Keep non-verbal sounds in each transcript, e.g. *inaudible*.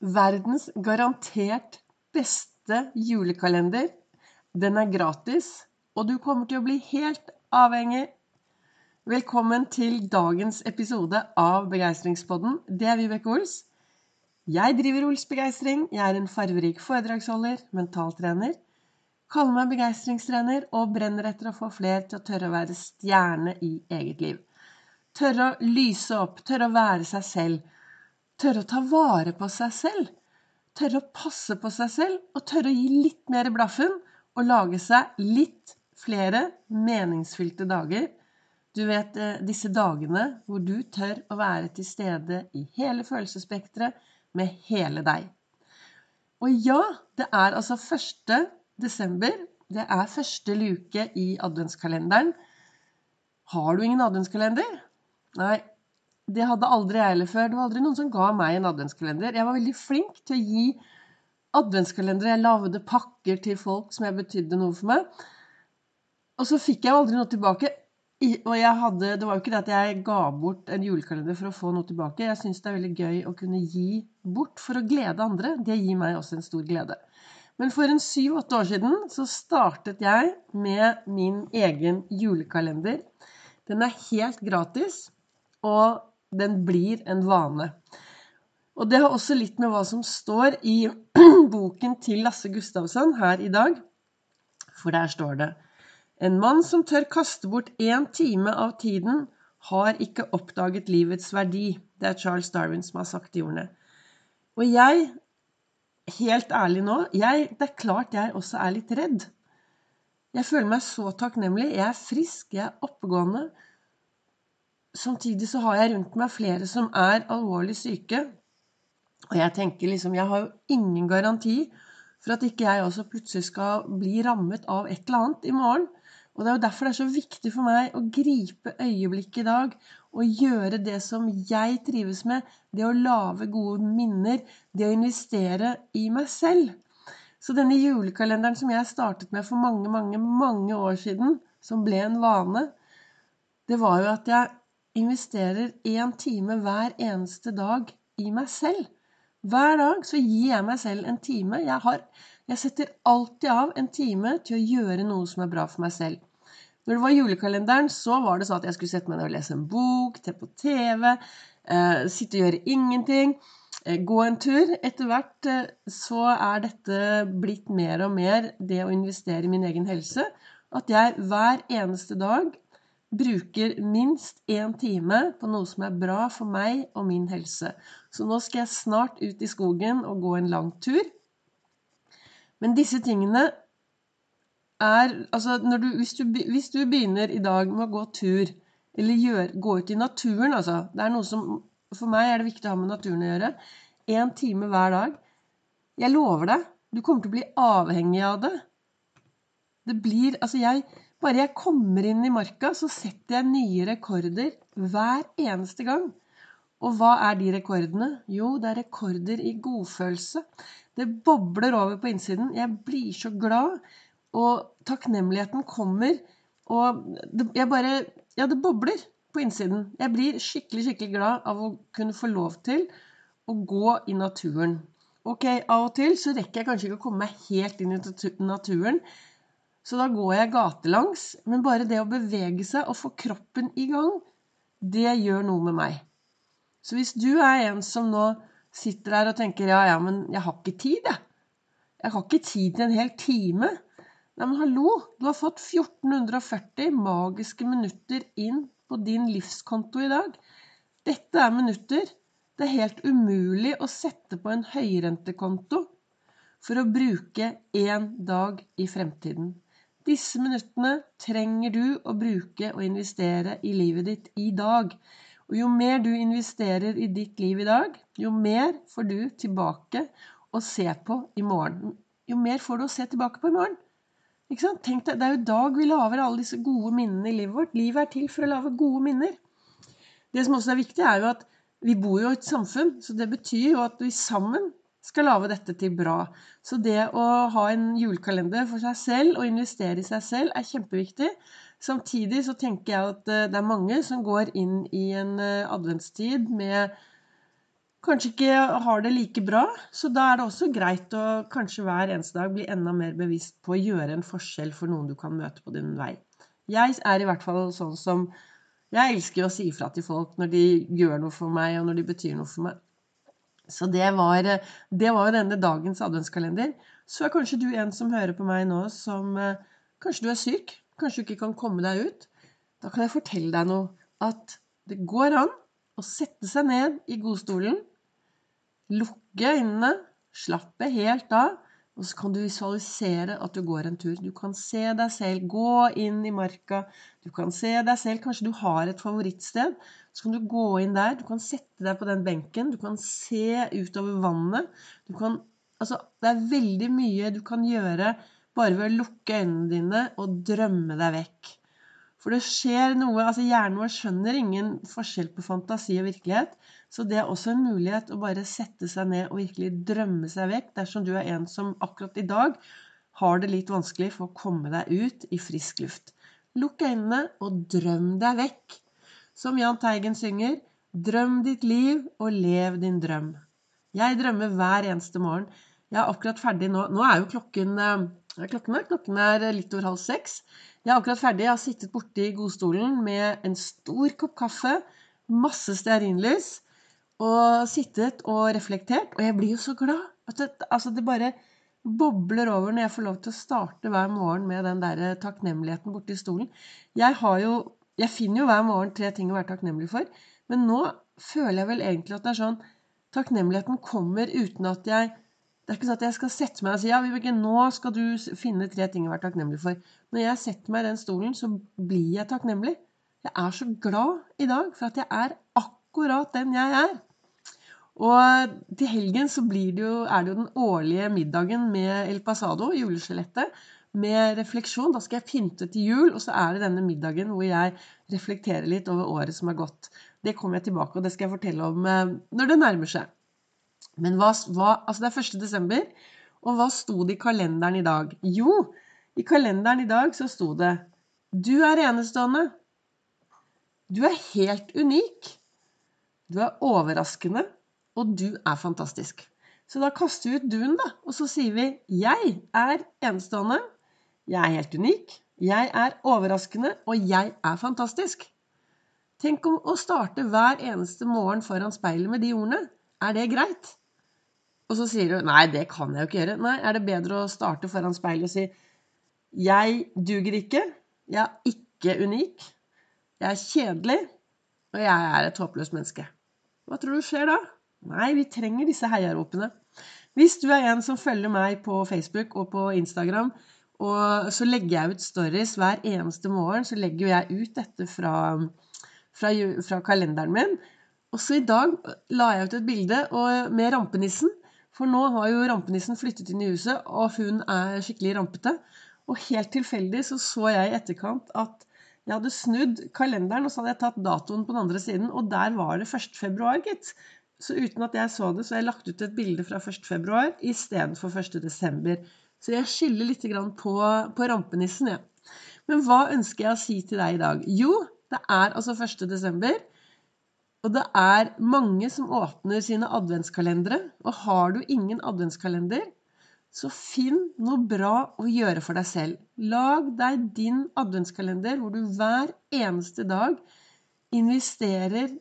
verdens garantert beste julekalender. Den er gratis, og du kommer til å bli helt avhengig. Velkommen til dagens episode av Begeistringspodden. Det er Vibeke Ols. Jeg driver Ols Begeistring. Jeg er en farverik foredragsholder, mentaltrener. Kaller meg begeistringstrener og brenner etter å få flere til å tørre å være stjerne i eget liv. Tørre å lyse opp, tørre å være seg selv Tørre å ta vare på seg selv. Tørre å passe på seg selv, og tørre å gi litt mer blaffen og lage seg litt flere meningsfylte dager. Du vet eh, disse dagene hvor du tør å være til stede i hele følelsesspekteret med hele deg. Og ja, det er altså 1. desember. Det er første luke i adventskalenderen. Har du ingen adventskalender? Nei, det hadde aldri jeg heller før. Det var aldri noen som ga meg en adventskalender. Jeg var veldig flink til å gi adventskalendere. Jeg lagde pakker til folk som jeg betydde noe for meg. Og så fikk jeg aldri noe tilbake. Og hadde, det var jo ikke det at jeg ga bort en julekalender for å få noe tilbake. Jeg syns det er veldig gøy å kunne gi bort for å glede andre. Det gir meg også en stor glede. Men for en syv-åtte år siden så startet jeg med min egen julekalender. Den er helt gratis. Og den blir en vane. Og det har også litt med hva som står i *clears throat* boken til Lasse Gustavsson her i dag. For der står det En mann som tør kaste bort én time av tiden, har ikke oppdaget livets verdi. Det er Charles Darwin som har sagt de ordene. Og jeg, helt ærlig nå, jeg, det er klart jeg også er litt redd. Jeg føler meg så takknemlig. Jeg er frisk, jeg er oppegående samtidig så har jeg rundt meg flere som er alvorlig syke. Og jeg tenker liksom Jeg har jo ingen garanti for at ikke jeg også plutselig skal bli rammet av et eller annet i morgen. Og det er jo derfor det er så viktig for meg å gripe øyeblikket i dag og gjøre det som jeg trives med. Det å lage gode minner. Det å investere i meg selv. Så denne julekalenderen som jeg startet med for mange, mange, mange år siden, som ble en vane, det var jo at jeg investerer én time hver eneste dag i meg selv. Hver dag så gir jeg meg selv en time. Jeg, har, jeg setter alltid av en time til å gjøre noe som er bra for meg selv. Når det var julekalenderen, så var det sånn at jeg skulle sette meg ned og lese en bok, se på TV, eh, sitte og gjøre ingenting, eh, gå en tur. Etter hvert eh, så er dette blitt mer og mer det å investere i min egen helse. At jeg hver eneste dag bruker minst én time på noe som er bra for meg og min helse. Så nå skal jeg snart ut i skogen og gå en lang tur. Men disse tingene er Altså, du, hvis, du, hvis, du, begynner i dag med å gå tur, eller gjør, gå ut i naturen, altså Det er noe som For meg er det viktig å ha med naturen å gjøre. Én time hver dag. Jeg lover deg, du kommer til å bli avhengig av det. Det blir Altså, jeg bare jeg kommer inn i marka, så setter jeg nye rekorder hver eneste gang. Og hva er de rekordene? Jo, det er rekorder i godfølelse. Det bobler over på innsiden. Jeg blir så glad. Og takknemligheten kommer. Og jeg bare Ja, det bobler på innsiden. Jeg blir skikkelig, skikkelig glad av å kunne få lov til å gå i naturen. Ok, av og til så rekker jeg kanskje ikke å komme meg helt inn i naturen. Så da går jeg gatelangs. Men bare det å bevege seg og få kroppen i gang, det gjør noe med meg. Så hvis du er en som nå sitter der og tenker ja, ja, men jeg har ikke tid, jeg. Jeg har ikke tid til en hel time. Nei, men hallo, du har fått 1440 magiske minutter inn på din livskonto i dag. Dette er minutter det er helt umulig å sette på en høyrentekonto for å bruke én dag i fremtiden. Disse minuttene trenger du å bruke og investere i livet ditt i dag. Og jo mer du investerer i ditt liv i dag, jo mer får du tilbake å se på i morgen. Jo mer får du å se tilbake på i morgen. Ikke sant? Tenk deg, Det er jo i dag vi lager alle disse gode minnene i livet vårt. Livet er til for å lage gode minner. Det som også er viktig, er jo at vi bor jo i et samfunn, så det betyr jo at vi sammen skal lage dette til bra. Så det å ha en julekalender for seg selv og investere i seg selv er kjempeviktig. Samtidig så tenker jeg at eh, det er mange som går inn i en eh, adventstid med kanskje ikke har det like bra. Så da er det også greit å kanskje hver eneste dag bli enda mer bevisst på å gjøre en forskjell for noen du kan møte på din vei. Jeg er i hvert fall sånn som Jeg elsker å si ifra til folk når de gjør noe for meg, og når de betyr noe for meg. Så det var, det var denne dagens adventskalender. Så er kanskje du en som hører på meg nå, som eh, Kanskje du er syk? Kanskje du ikke kan komme deg ut? Da kan jeg fortelle deg noe. At det går an å sette seg ned i godstolen, lukke øynene, slappe helt av, og så kan du visualisere at du går en tur. Du kan se deg selv gå inn i marka. Du kan se deg selv Kanskje du har et favorittsted. Så kan du gå inn der. Du kan sette deg på den benken. Du kan se utover vannet. Kan Altså, det er veldig mye du kan gjøre bare ved å lukke øynene dine og drømme deg vekk. For det skjer noe altså Hjernen vår skjønner ingen forskjell på fantasi og virkelighet. Så det er også en mulighet å bare sette seg ned og virkelig drømme seg vekk dersom du er en som akkurat i dag har det litt vanskelig for å komme deg ut i frisk luft. Lukk øynene og drøm deg vekk. Som Jahn Teigen synger, drøm ditt liv og lev din drøm. Jeg drømmer hver eneste morgen. Jeg er akkurat ferdig nå. Nå er jo klokken eh, Klokken er, klokken er litt over halv seks. Jeg er akkurat ferdig. Jeg har sittet borte i godstolen med en stor kopp kaffe, masse stearinlys, og sittet og reflektert. Og jeg blir jo så glad. At det, altså det bare bobler over når jeg får lov til å starte hver morgen med den der takknemligheten borte i stolen. Jeg, jo, jeg finner jo hver morgen tre ting å være takknemlig for. Men nå føler jeg vel egentlig at det er sånn Takknemligheten kommer uten at jeg det er ikke sånn at jeg skal sette meg og si ja, Vibeke, nå skal du finne tre ting å være takknemlig for. Når jeg setter meg i den stolen, så blir jeg takknemlig. Jeg er så glad i dag for at jeg er akkurat den jeg er. Og til helgen så det jo, er det jo den årlige middagen med El Pasado, juleskjelettet, med refleksjon. Da skal jeg pynte til jul, og så er det denne middagen hvor jeg reflekterer litt over året som har gått. Det kommer jeg tilbake og det skal jeg fortelle om eh, når det nærmer seg. Men hva, hva, altså det er 1. desember, og hva sto det i kalenderen i dag? Jo, i kalenderen i dag så sto det Du er enestående. Du er helt unik. Du er overraskende, og du er fantastisk. Så da kaster vi ut duen, da, og så sier vi Jeg er enestående. Jeg er helt unik. Jeg er overraskende, og jeg er fantastisk. Tenk om å starte hver eneste morgen foran speilet med de ordene. Er det greit? Og så sier du nei, det kan jeg jo ikke gjøre. Nei, er det bedre å starte foran speilet og si jeg duger ikke, jeg er ikke unik, jeg er kjedelig, og jeg er et håpløst menneske. Hva tror du skjer da? Nei, vi trenger disse heiaropene. Hvis du er en som følger meg på Facebook og på Instagram, og så legger jeg ut stories hver eneste morgen, så legger jeg ut dette fra, fra, fra kalenderen min. Også i dag la jeg ut et bilde med rampenissen. For nå har jo rampenissen flyttet inn i huset, og hun er skikkelig rampete. Og helt tilfeldig så så jeg i etterkant at jeg hadde snudd kalenderen, og så hadde jeg tatt datoen på den andre siden, og der var det 1. februar, gitt. Så uten at jeg så det, så har jeg lagt ut et bilde fra 1. februar istedenfor 1. desember. Så jeg skylder litt på, på rampenissen, jeg. Ja. Men hva ønsker jeg å si til deg i dag? Jo, det er altså 1. desember. Og det er mange som åpner sine adventskalendere. Og har du ingen adventskalender, så finn noe bra å gjøre for deg selv. Lag deg din adventskalender hvor du hver eneste dag investerer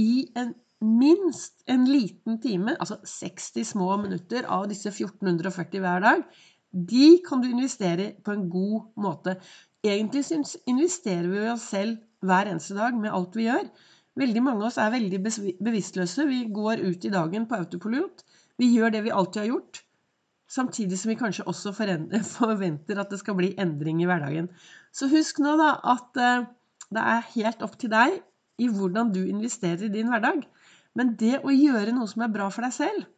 i en, minst en liten time, altså 60 små minutter av disse 1440 hver dag. De kan du investere på en god måte. Egentlig investerer vi oss selv hver eneste dag med alt vi gjør. Veldig mange av oss er veldig bevisstløse. Vi går ut i dagen på autopilot. Vi gjør det vi alltid har gjort, samtidig som vi kanskje også *laughs* forventer at det skal bli endring i hverdagen. Så husk nå da at eh, det er helt opp til deg i hvordan du investerer i din hverdag. Men det å gjøre noe som er bra for deg selv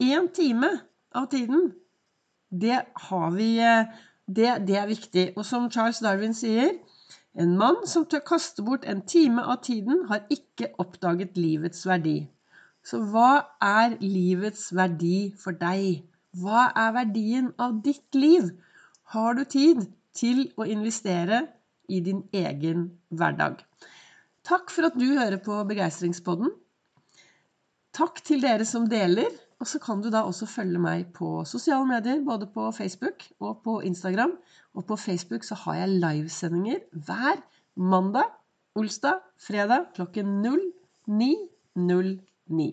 Én time av tiden, det har vi eh, det, det er viktig. Og som Charles Darwin sier en mann som tør kaste bort en time av tiden, har ikke oppdaget livets verdi. Så hva er livets verdi for deg? Hva er verdien av ditt liv? Har du tid til å investere i din egen hverdag? Takk for at du hører på Begeistringspodden. Takk til dere som deler. Og så kan du da også følge meg på sosiale medier, både på Facebook og på Instagram. Og på Facebook så har jeg livesendinger hver mandag, olsdag, fredag klokken 09.09.